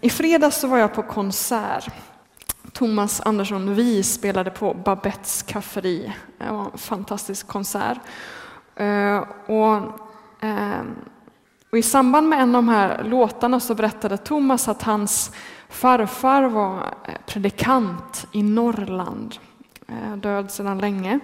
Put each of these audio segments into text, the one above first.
I fredags så var jag på konsert. Thomas Andersson Vi spelade på Babettes kafferi. Det var en fantastisk konsert. Eh, och, eh, och I samband med en av de här låtarna så berättade Thomas att hans farfar var eh, predikant i Norrland, död sedan länge.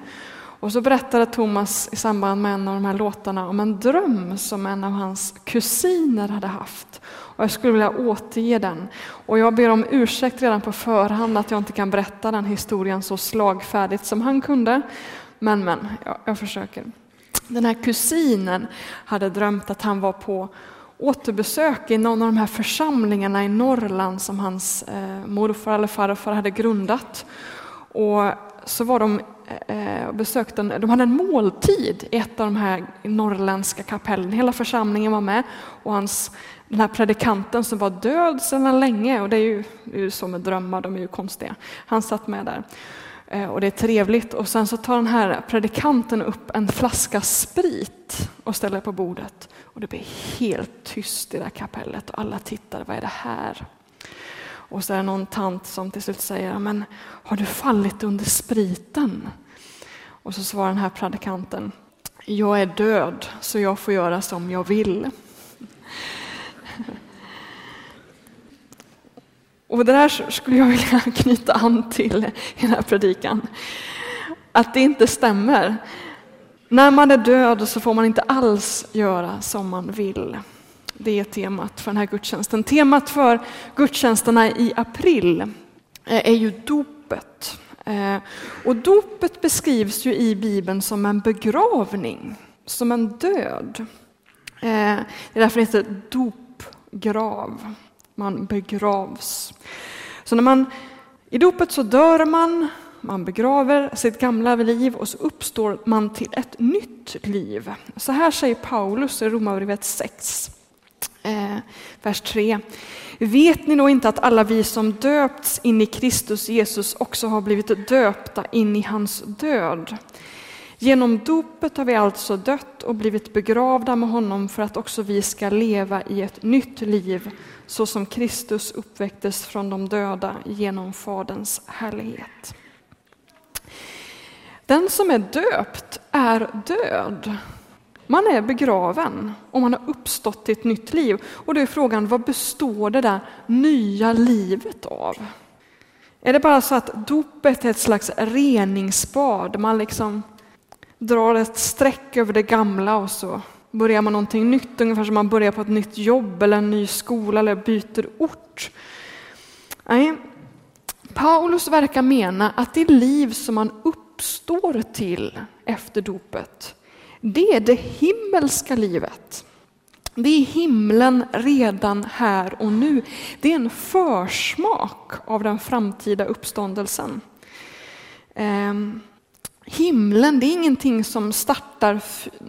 Och så berättade Thomas i samband med en av de här låtarna om en dröm som en av hans kusiner hade haft. Och jag skulle vilja återge den. Och jag ber om ursäkt redan på förhand att jag inte kan berätta den historien så slagfärdigt som han kunde. Men, men, jag, jag försöker. Den här kusinen hade drömt att han var på återbesök i någon av de här församlingarna i Norrland som hans eh, morfar eller farfar hade grundat. Och så var de eh, besökte en, de hade en måltid i ett av de här norrländska kapellen. Hela församlingen var med och hans, den här predikanten som var död sedan länge, och det är ju, det är ju så med drömmar, de är ju konstiga. Han satt med där. Eh, och det är trevligt. Och sen så tar den här predikanten upp en flaska sprit och ställer på bordet. Och det blir helt tyst i det här kapellet och alla tittar, vad är det här? Och så är det någon tant som till slut säger, men har du fallit under spriten? Och så svarar den här predikanten, jag är död så jag får göra som jag vill. Och det där skulle jag vilja knyta an till i den här predikan. Att det inte stämmer. När man är död så får man inte alls göra som man vill. Det är temat för den här gudstjänsten. Temat för gudstjänsterna i april eh, är ju dopet. Eh, och dopet beskrivs ju i Bibeln som en begravning, som en död. Eh, det är därför det heter dopgrav. Man begravs. Så när man, I dopet så dör man, man begraver sitt gamla liv och så uppstår man till ett nytt liv. Så här säger Paulus i Romarbrevet 6. Eh, vers 3. Vet ni då inte att alla vi som döpts in i Kristus Jesus också har blivit döpta in i hans död? Genom dopet har vi alltså dött och blivit begravda med honom för att också vi ska leva i ett nytt liv så som Kristus uppväcktes från de döda genom Faderns härlighet. Den som är döpt är död. Man är begraven och man har uppstått till ett nytt liv. Och då är frågan, vad består det där nya livet av? Är det bara så att dopet är ett slags reningsbad? Man liksom drar ett streck över det gamla och så börjar man någonting nytt, ungefär som man börjar på ett nytt jobb eller en ny skola eller byter ort. Nej, Paulus verkar mena att det liv som man uppstår till efter dopet, det är det himmelska livet. Det är himlen redan här och nu. Det är en försmak av den framtida uppståndelsen. Ehm, himlen, det är ingenting som startar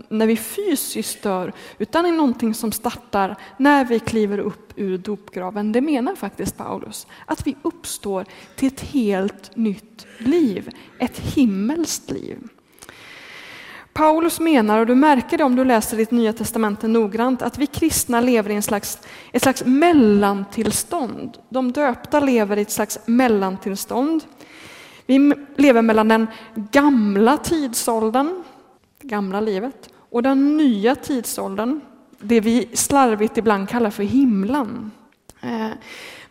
när vi fysiskt dör, utan det är någonting som startar när vi kliver upp ur dopgraven. Det menar faktiskt Paulus, att vi uppstår till ett helt nytt liv, ett himmelskt liv. Paulus menar, och du märker det om du läser ditt nya testamente noggrant, att vi kristna lever i en slags, ett slags mellantillstånd. De döpta lever i ett slags mellantillstånd. Vi lever mellan den gamla tidsåldern, det gamla livet, och den nya tidsåldern, det vi slarvigt ibland kallar för himlen. Eh,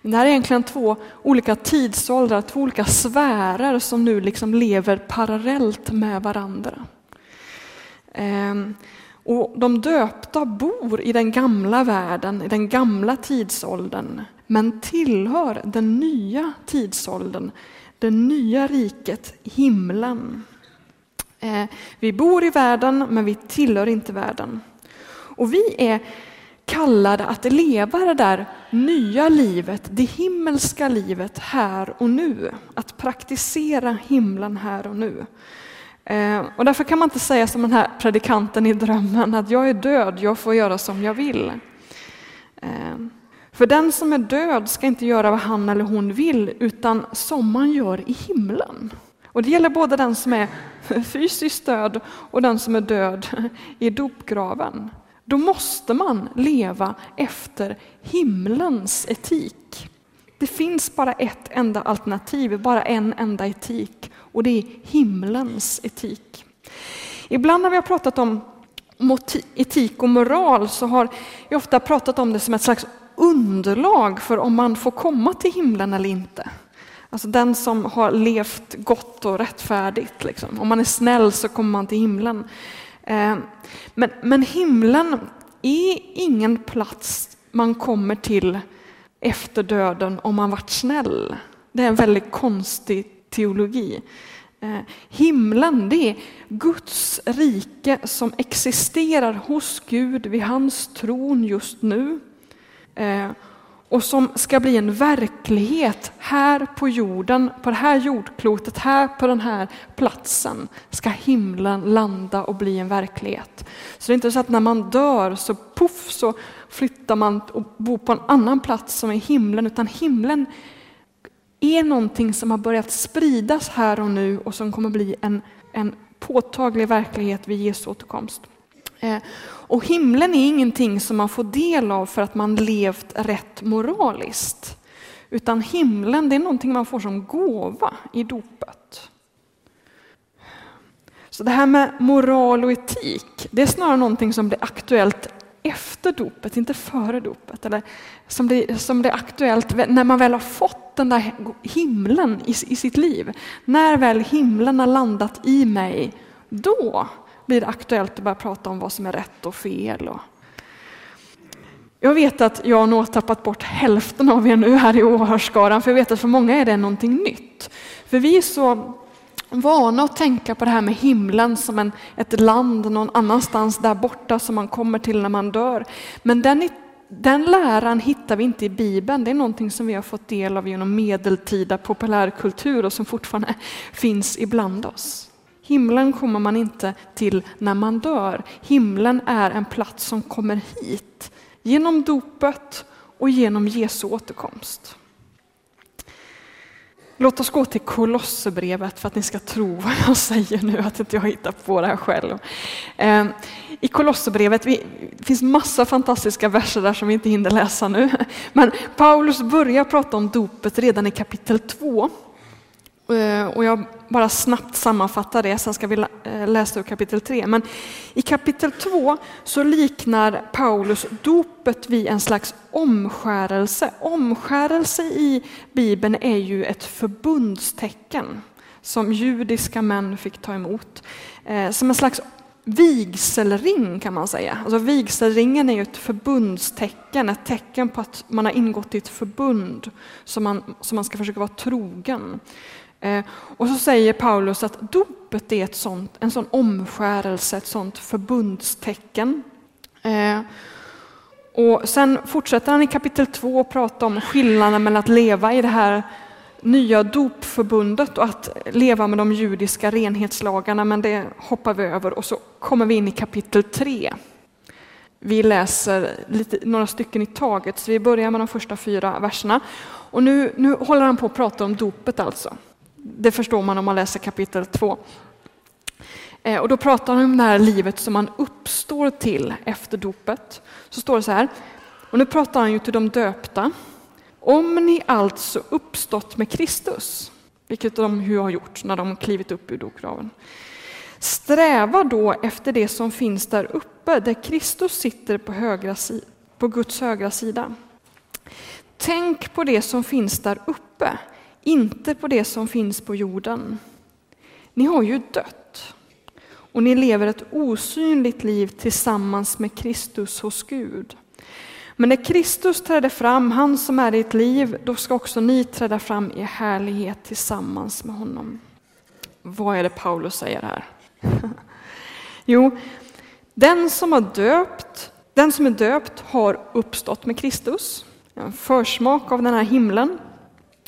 men det här är egentligen två olika tidsåldrar, två olika sfärer som nu liksom lever parallellt med varandra. Ehm, och de döpta bor i den gamla världen, i den gamla tidsåldern, men tillhör den nya tidsåldern det nya riket, himlen. Ehm, vi bor i världen, men vi tillhör inte världen. Och vi är kallade att leva det där nya livet, det himmelska livet här och nu. Att praktisera himlen här och nu. Eh, och därför kan man inte säga som den här predikanten i drömmen, att jag är död, jag får göra som jag vill. Eh, för den som är död ska inte göra vad han eller hon vill, utan som man gör i himlen. Och det gäller både den som är fysiskt död och den som är död i dopgraven. då måste man leva efter himlens etik. Det finns bara ett enda alternativ, bara en enda etik och det är himlens etik. Ibland när vi har pratat om etik och moral så har vi ofta pratat om det som ett slags underlag för om man får komma till himlen eller inte. Alltså den som har levt gott och rättfärdigt. Liksom. Om man är snäll så kommer man till himlen. Eh, men, men himlen är ingen plats man kommer till efter döden om man varit snäll. Det är en väldigt konstig teologi. Eh, himlen, det är Guds rike som existerar hos Gud vid hans tron just nu. Eh, och som ska bli en verklighet här på jorden, på det här jordklotet, här på den här platsen ska himlen landa och bli en verklighet. Så det är inte så att när man dör så puff så flyttar man och bor på en annan plats som är himlen, utan himlen är någonting som har börjat spridas här och nu och som kommer bli en, en påtaglig verklighet vid Jesu återkomst. Eh, och himlen är ingenting som man får del av för att man levt rätt moraliskt. Utan himlen det är någonting man får som gåva i dopet. Så det här med moral och etik, det är snarare någonting som blir aktuellt efter dopet, inte före dopet. Eller som blir, som blir aktuellt när man väl har fått den där himlen i, i sitt liv. När väl himlen har landat i mig, då blir det aktuellt att börja prata om vad som är rätt och fel. Och jag vet att jag nog har tappat bort hälften av er nu här i åhörskaran, för jag vet att för många är det någonting nytt. För vi är så vana att tänka på det här med himlen som en, ett land någon annanstans där borta som man kommer till när man dör. Men den, den läran hittar vi inte i Bibeln. Det är någonting som vi har fått del av genom medeltida populärkultur och som fortfarande finns ibland oss. Himlen kommer man inte till när man dör. Himlen är en plats som kommer hit genom dopet och genom Jesu återkomst. Låt oss gå till Kolosserbrevet för att ni ska tro vad jag säger nu, att inte jag hittat på det här själv. Ehm, I Kolosserbrevet det finns massa fantastiska verser där som vi inte hinner läsa nu. Men Paulus börjar prata om dopet redan i kapitel 2 Eh, och jag bara snabbt sammanfattar det, sen ska vi eh, läsa ur kapitel 3. Men i kapitel 2 så liknar Paulus dopet vid en slags omskärelse. Omskärelse i Bibeln är ju ett förbundstecken som judiska män fick ta emot. Eh, som en slags vigselring kan man säga. Alltså vigselringen är ju ett förbundstecken, ett tecken på att man har ingått i ett förbund som man, som man ska försöka vara trogen. Eh, och så säger Paulus att dopet är ett sånt, en sån omskärelse, ett sånt förbundstecken. Eh, och sen fortsätter han i kapitel 2 att prata om skillnaden mellan att leva i det här nya dopförbundet och att leva med de judiska renhetslagarna, men det hoppar vi över och så kommer vi in i kapitel 3. Vi läser lite, några stycken i taget, så vi börjar med de första fyra verserna. Och nu, nu håller han på att prata om dopet alltså. Det förstår man om man läser kapitel 2. Eh, och då pratar han om det här livet som man uppstår till efter dopet. Så står det så här, och nu pratar han ju till de döpta. Om ni alltså uppstått med Kristus, vilket de ju har gjort när de klivit upp ur dopgraven. Sträva då efter det som finns där uppe, där Kristus sitter på, högra, på Guds högra sida. Tänk på det som finns där uppe, inte på det som finns på jorden. Ni har ju dött och ni lever ett osynligt liv tillsammans med Kristus hos Gud. Men när Kristus träder fram, han som är ditt liv, då ska också ni träda fram i härlighet tillsammans med honom. Vad är det Paulus säger här? jo, den som har döpt, den som är döpt har uppstått med Kristus. En försmak av den här himlen.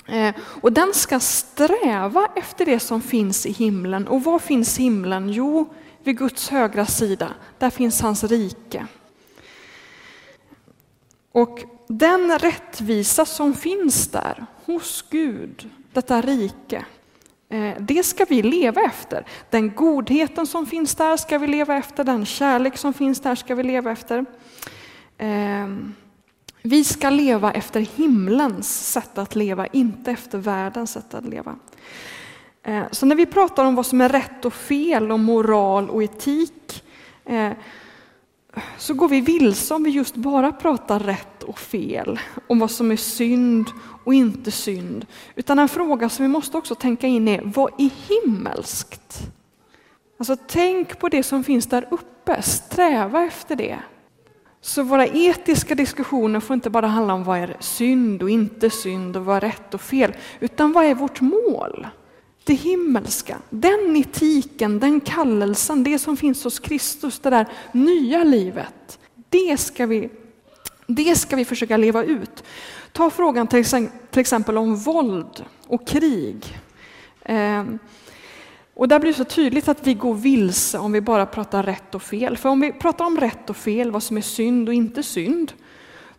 Eh, och den ska sträva efter det som finns i himlen. Och var finns himlen? Jo, vid Guds högra sida. Där finns hans rike. Och den rättvisa som finns där hos Gud, detta rike, eh, det ska vi leva efter. Den godheten som finns där ska vi leva efter, den kärlek som finns där ska vi leva efter. Eh, vi ska leva efter himlens sätt att leva, inte efter världens sätt att leva. Eh, så när vi pratar om vad som är rätt och fel, och moral och etik, eh, så går vi vilse om vi just bara pratar rätt och fel, om vad som är synd och inte synd. Utan en fråga som vi måste också tänka in är, vad är himmelskt? Alltså tänk på det som finns där uppe, sträva efter det. Så våra etiska diskussioner får inte bara handla om vad är synd och inte synd och vad är rätt och fel, utan vad är vårt mål? Det himmelska, den etiken, den kallelsen, det som finns hos Kristus, det där nya livet. Det ska vi, det ska vi försöka leva ut. Ta frågan till exempel om våld och krig. Ehm, och där blir det så tydligt att vi går vilse om vi bara pratar rätt och fel. För om vi pratar om rätt och fel, vad som är synd och inte synd,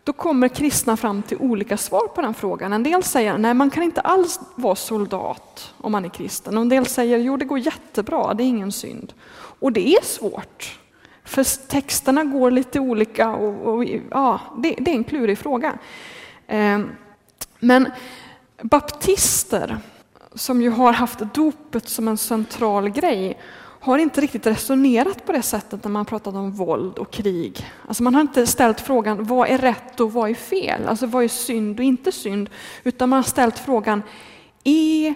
då kommer kristna fram till olika svar på den frågan. En del säger nej, man kan inte alls vara soldat om man är kristen. Och en del säger jo, det går jättebra, det är ingen synd. Och det är svårt, för texterna går lite olika och, och ja, det, det, är en klurig fråga. Eh, men baptister, som ju har haft dopet som en central grej, har inte riktigt resonerat på det sättet när man pratat om våld och krig. Alltså man har inte ställt frågan vad är rätt och vad är fel? Alltså vad är synd och inte synd? Utan man har ställt frågan är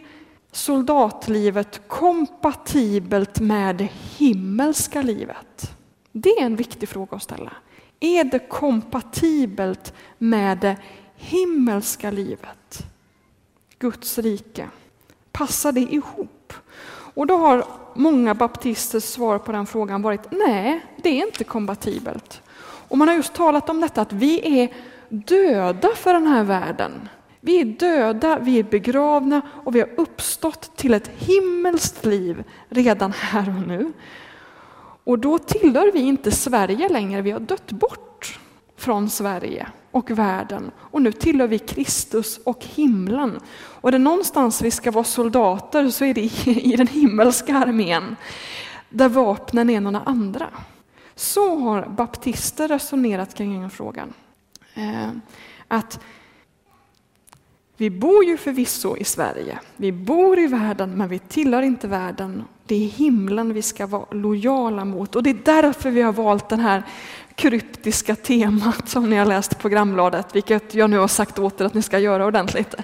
soldatlivet kompatibelt med det himmelska livet? Det är en viktig fråga att ställa. Är det kompatibelt med det himmelska livet? Guds rike? Passar det ihop? Och då har många baptisters svar på den frågan varit nej, det är inte kompatibelt. Och man har just talat om detta att vi är döda för den här världen. Vi är döda, vi är begravna och vi har uppstått till ett himmelskt liv redan här och nu. Och då tillhör vi inte Sverige längre, vi har dött bort från Sverige och världen. Och nu tillhör vi Kristus och himlen. Och är det någonstans vi ska vara soldater så är det i den himmelska armén, där vapnen är några andra. Så har baptister resonerat kring den frågan. Eh, att vi bor ju förvisso i Sverige, vi bor i världen, men vi tillhör inte världen. Det är himlen vi ska vara lojala mot och det är därför vi har valt den här kryptiska temat som ni har läst programbladet, vilket jag nu har sagt åt er att ni ska göra ordentligt.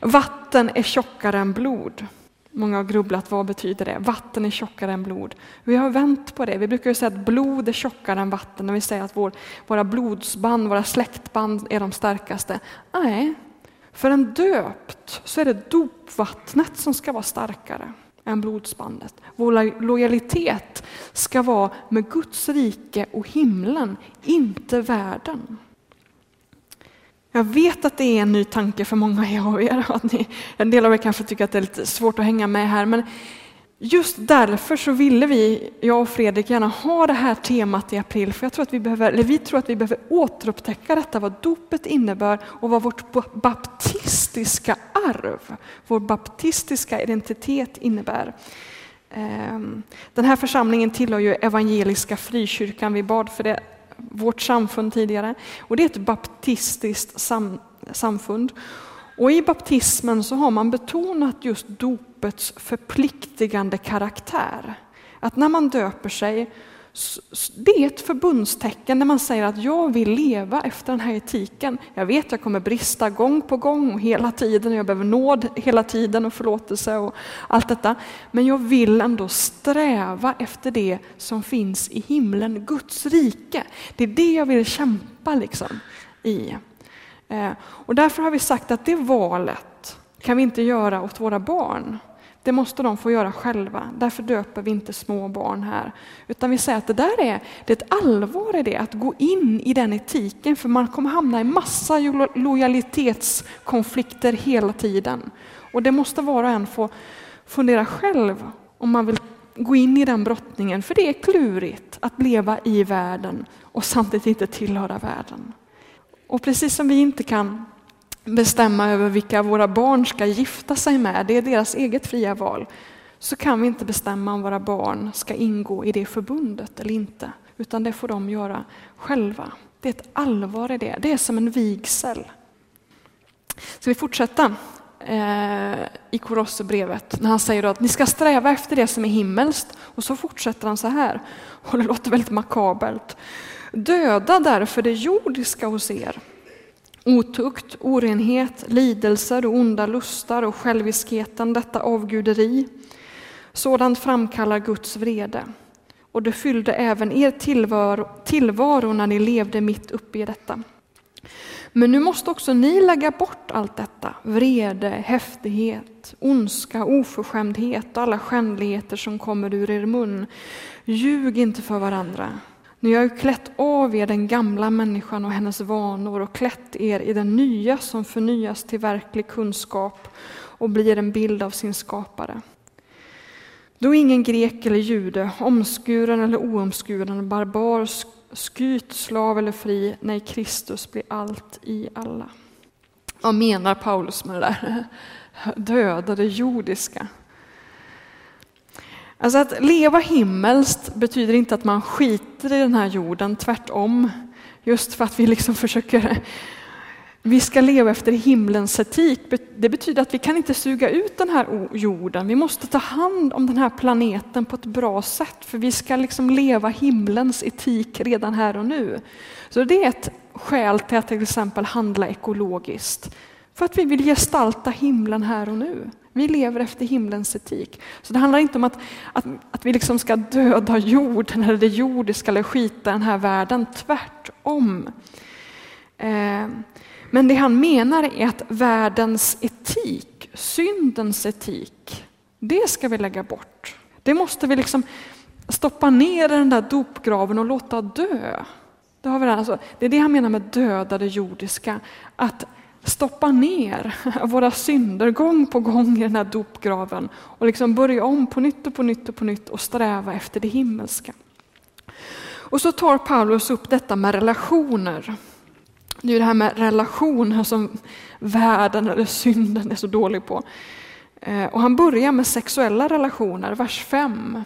Vatten är tjockare än blod. Många har grubblat, vad betyder det? Vatten är tjockare än blod. Vi har vänt på det. Vi brukar säga att blod är tjockare än vatten när vi säger att vår, våra blodsband, våra släktband är de starkaste. Nej, för en döpt så är det dopvattnet som ska vara starkare än blodsbandet. Vår lojalitet ska vara med Guds rike och himlen, inte världen. Jag vet att det är en ny tanke för många av er. Att ni, en del av er kanske tycker att det är lite svårt att hänga med här, men just därför så ville vi, jag och Fredrik, gärna ha det här temat i april, för jag tror att vi behöver, eller vi tror att vi behöver återupptäcka detta, vad dopet innebär och vad vårt baptistiska arv, vår baptistiska identitet innebär. Ehm, den här församlingen tillhör ju Evangeliska Frikyrkan, vi bad för det, vårt samfund tidigare, och det är ett baptistiskt sam, samfund. Och I baptismen så har man betonat just dopets förpliktigande karaktär. Att när man döper sig, det är ett förbundstecken när man säger att jag vill leva efter den här etiken. Jag vet att jag kommer brista gång på gång och hela tiden, jag behöver nåd hela tiden och förlåtelse och allt detta. Men jag vill ändå sträva efter det som finns i himlen, Guds rike. Det är det jag vill kämpa liksom i. Eh, och därför har vi sagt att det valet kan vi inte göra åt våra barn. Det måste de få göra själva. Därför döper vi inte små barn här. Utan vi säger att det där är, det är ett allvar i det, att gå in i den etiken. För man kommer hamna i massa lojalitetskonflikter hela tiden. Och det måste var och en få fundera själv om man vill gå in i den brottningen. För det är klurigt att leva i världen och samtidigt inte tillhöra världen. Och precis som vi inte kan bestämma över vilka våra barn ska gifta sig med, det är deras eget fria val, så kan vi inte bestämma om våra barn ska ingå i det förbundet eller inte, utan det får de göra själva. Det är ett allvar i det, det är som en vigsel. Ska vi fortsätta eh, i Kolosserbrevet när han säger att ni ska sträva efter det som är himmelskt och så fortsätter han så här, och det låter väldigt makabert. Döda därför det jordiska hos er Otukt, orenhet, lidelser och onda lustar och själviskheten, detta avguderi. Sådant framkallar Guds vrede. Och det fyllde även er tillvaro, tillvaro när ni levde mitt uppe i detta. Men nu måste också ni lägga bort allt detta, vrede, häftighet, ondska, oförskämdhet och alla skändligheter som kommer ur er mun. Ljug inte för varandra, ni har ju klätt av er den gamla människan och hennes vanor och klätt er i den nya som förnyas till verklig kunskap och blir en bild av sin skapare. Då ingen grek eller jude, omskuren eller oomskuren, barbar, skyt, slav eller fri, nej, Kristus blir allt i alla. Vad menar Paulus med det där? Döda det jordiska. Alltså att leva himmelskt betyder inte att man skiter i den här jorden, tvärtom. Just för att vi liksom försöker vi ska leva efter himlens etik. Det betyder att vi kan inte suga ut den här jorden. Vi måste ta hand om den här planeten på ett bra sätt, för vi ska liksom leva himlens etik redan här och nu. Så det är ett skäl till att till exempel handla ekologiskt. För att vi vill gestalta himlen här och nu. Vi lever efter himlens etik. Så det handlar inte om att, att, att vi liksom ska döda jorden eller det jordiska eller skita den här världen. Tvärtom. Eh, men det han menar är att världens etik, syndens etik, det ska vi lägga bort. Det måste vi liksom stoppa ner i den där dopgraven och låta dö. Det, har vi alltså, det är det han menar med döda det jordiska. Att stoppa ner våra synder gång på gång i den här dopgraven och liksom börja om på nytt och på nytt och på nytt och sträva efter det himmelska. Och så tar Paulus upp detta med relationer. Det är det här med relationer som världen eller synden är så dålig på. Eh, och han börjar med sexuella relationer, vers 5.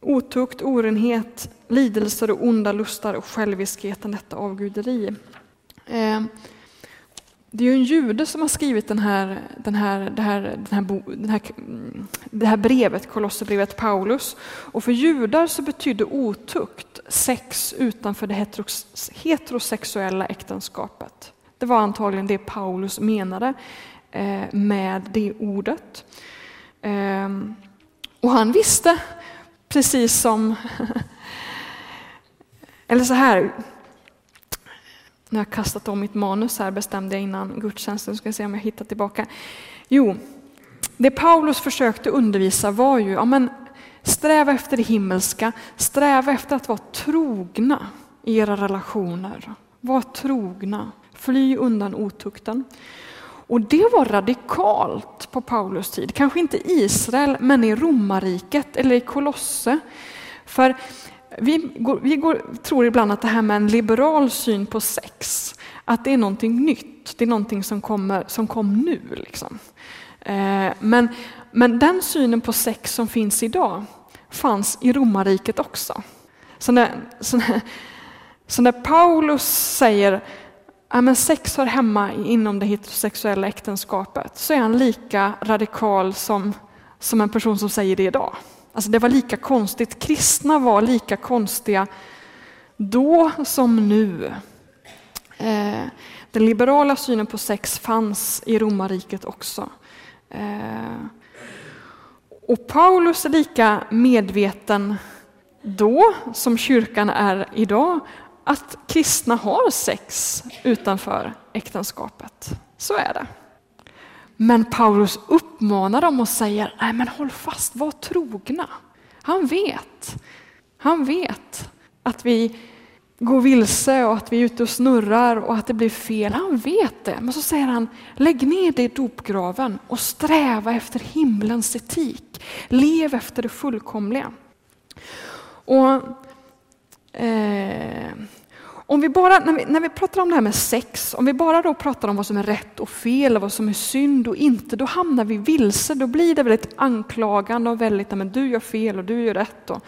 Otukt, orenhet, lidelser och onda lustar och själviskheten, detta avguderi. Eh, det är ju en jude som har skrivit den här, den här, det, här, den här, den här, det här brevet, Kolosserbrevet Paulus. Och för judar så betydde otukt sex utanför det heterosexuella äktenskapet. Det var antagligen det Paulus menade eh, med det ordet. Ehm, och han visste, precis som... Eller så här, nu har jag kastat om mitt manus här bestämde jag innan gudstjänsten, ska se om jag hittar tillbaka. Jo, det Paulus försökte undervisa var ju, ja men sträva efter det himmelska, sträva efter att vara trogna i era relationer. Var trogna, fly undan otukten. Och det var radikalt på Paulus tid, kanske inte i Israel men i romarriket eller i Kolosse. För vi, går, vi går, tror ibland att det här med en liberal syn på sex, att det är någonting nytt, det är någonting som, kommer, som kom nu. Liksom. Eh, men, men den synen på sex som finns idag fanns i romarriket också. Så när, så när, så när Paulus säger att sex hör hemma inom det heterosexuella äktenskapet så är han lika radikal som, som en person som säger det idag. Alltså det var lika konstigt. Kristna var lika konstiga då som nu. Eh, den liberala synen på sex fanns i romarriket också. Eh, och Paulus är lika medveten då som kyrkan är idag att kristna har sex utanför äktenskapet. Så är det. Men Paulus uppmanar dem och säger, nej men håll fast, var trogna. Han vet, han vet att vi går vilse och att vi är ute och snurrar och att det blir fel. Han vet det. Men så säger han, lägg ner det i dopgraven och sträva efter himlens etik. Lev efter det fullkomliga. Och, eh, om vi bara, när vi, när vi pratar om det här med sex, om vi bara då pratar om vad som är rätt och fel, vad som är synd och inte, då hamnar vi vilse. Då blir det väldigt anklagande och väldigt, men du gör fel och du gör rätt. Och.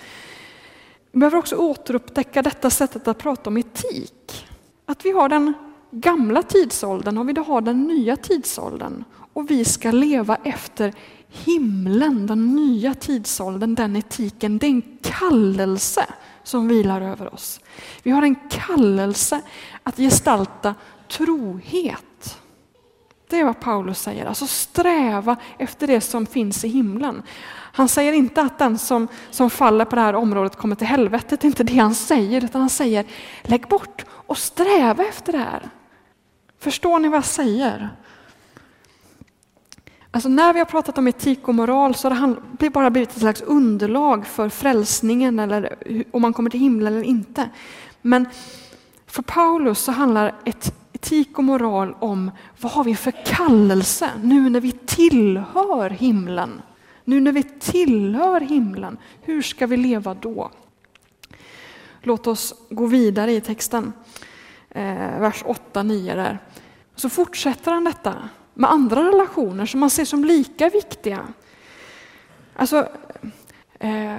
Vi behöver också återupptäcka detta sättet att prata om etik. Att vi har den gamla tidsåldern och vi har den nya tidsåldern. Och vi ska leva efter himlen, den nya tidsåldern, den etiken. Det är en kallelse som vilar över oss. Vi har en kallelse att gestalta trohet. Det är vad Paulus säger, alltså sträva efter det som finns i himlen. Han säger inte att den som, som faller på det här området kommer till helvetet, det är inte det han säger, utan han säger lägg bort och sträva efter det här. Förstår ni vad jag säger? Alltså när vi har pratat om etik och moral så har det bara blivit ett slags underlag för frälsningen eller om man kommer till himlen eller inte. Men för Paulus så handlar ett etik och moral om vad har vi för kallelse nu när vi tillhör himlen? Nu när vi tillhör himlen, hur ska vi leva då? Låt oss gå vidare i texten, eh, vers 8-9 där. Så fortsätter han detta med andra relationer som man ser som lika viktiga. Alltså, eh,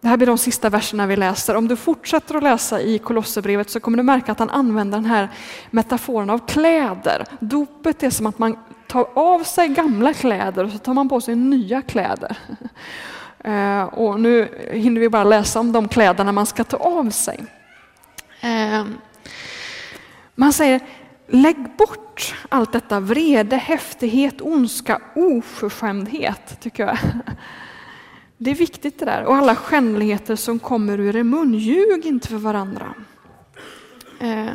det här blir de sista verserna vi läser. Om du fortsätter att läsa i Kolosserbrevet så kommer du märka att han använder den här metaforen av kläder. Dopet är som att man tar av sig gamla kläder och så tar man på sig nya kläder. Eh, och nu hinner vi bara läsa om de kläderna man ska ta av sig. Eh, man säger Lägg bort allt detta vrede, häftighet, ondska, oförskämdhet, tycker jag. Det är viktigt det där. Och alla skändligheter som kommer ur er mun. Ljug inte för varandra. Eh,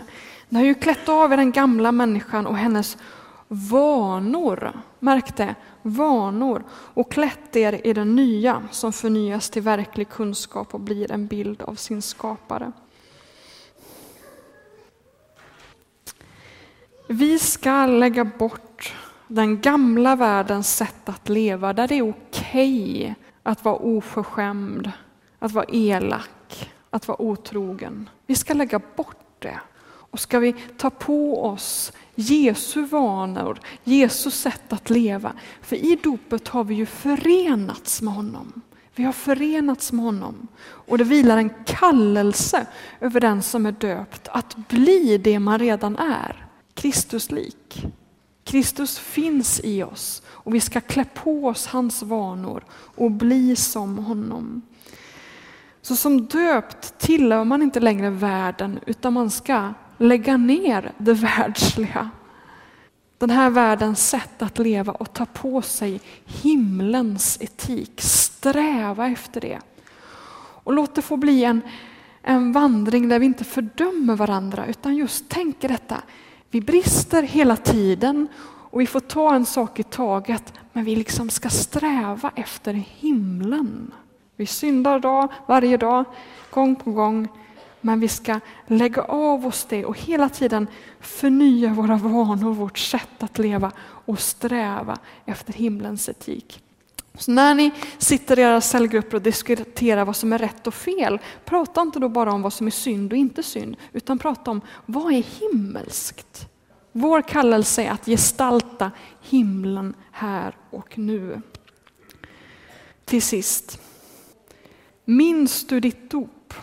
ni har ju klätt av er den gamla människan och hennes vanor. Märk det, vanor. Och klätt er i den nya som förnyas till verklig kunskap och blir en bild av sin skapare. Vi ska lägga bort den gamla världens sätt att leva där det är okej okay att vara oförskämd, att vara elak, att vara otrogen. Vi ska lägga bort det. Och ska vi ta på oss Jesu vanor, Jesu sätt att leva. För i dopet har vi ju förenats med honom. Vi har förenats med honom. Och det vilar en kallelse över den som är döpt att bli det man redan är. Kristuslik. Kristus finns i oss och vi ska klä på oss hans vanor och bli som honom. Så som döpt tillhör man inte längre världen utan man ska lägga ner det världsliga. Den här världens sätt att leva och ta på sig himlens etik. Sträva efter det. Och låt det få bli en, en vandring där vi inte fördömer varandra utan just tänker detta. Vi brister hela tiden och vi får ta en sak i taget, men vi liksom ska sträva efter himlen. Vi syndar dag, varje dag, gång på gång, men vi ska lägga av oss det och hela tiden förnya våra vanor, vårt sätt att leva och sträva efter himlens etik. Så när ni sitter i era cellgrupper och diskuterar vad som är rätt och fel, prata inte då bara om vad som är synd och inte synd, utan prata om vad är himmelskt? Vår kallelse är att gestalta himlen här och nu. Till sist, minns du ditt dop?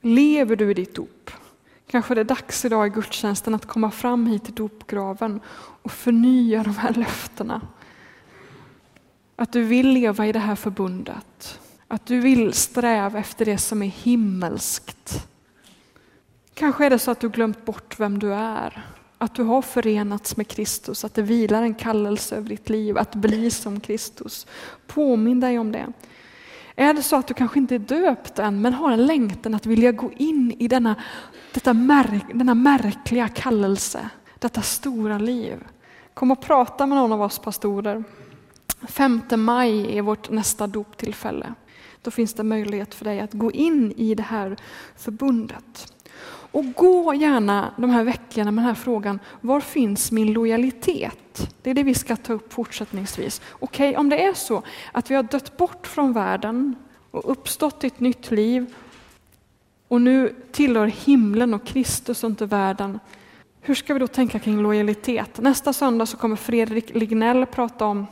Lever du i ditt dop? Kanske det är dags idag i gudstjänsten att komma fram hit till dopgraven och förnya de här löftena. Att du vill leva i det här förbundet. Att du vill sträva efter det som är himmelskt. Kanske är det så att du glömt bort vem du är. Att du har förenats med Kristus, att det vilar en kallelse över ditt liv att bli som Kristus. Påminn dig om det. Är det så att du kanske inte är döpt än men har en längtan att vilja gå in i denna, detta märk, denna märkliga kallelse, detta stora liv. Kom och prata med någon av oss pastorer. 5 maj är vårt nästa doptillfälle. Då finns det möjlighet för dig att gå in i det här förbundet. Och gå gärna de här veckorna med den här frågan, var finns min lojalitet? Det är det vi ska ta upp fortsättningsvis. Okej, okay, om det är så att vi har dött bort från världen och uppstått i ett nytt liv och nu tillhör himlen och Kristus och inte världen. Hur ska vi då tänka kring lojalitet? Nästa söndag så kommer Fredrik Lignell prata om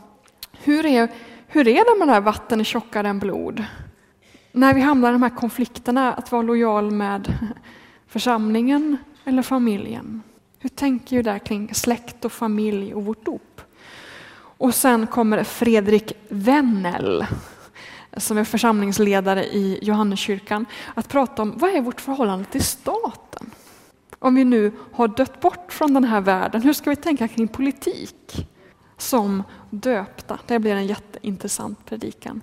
hur är, hur är det med det här vatten är tjockare än blod? När vi hamnar i de här konflikterna, att vara lojal med församlingen eller familjen. Hur tänker vi där kring släkt och familj och vårt dop? Och sen kommer Fredrik Wennel som är församlingsledare i Johanneskyrkan att prata om vad är vårt förhållande till staten? Om vi nu har dött bort från den här världen, hur ska vi tänka kring politik som döpta? Det blir en jätteintressant predikan.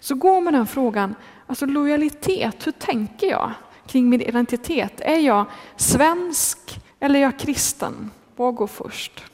Så gå med den frågan, alltså lojalitet, hur tänker jag kring min identitet? Är jag svensk eller är jag kristen? Vad går först?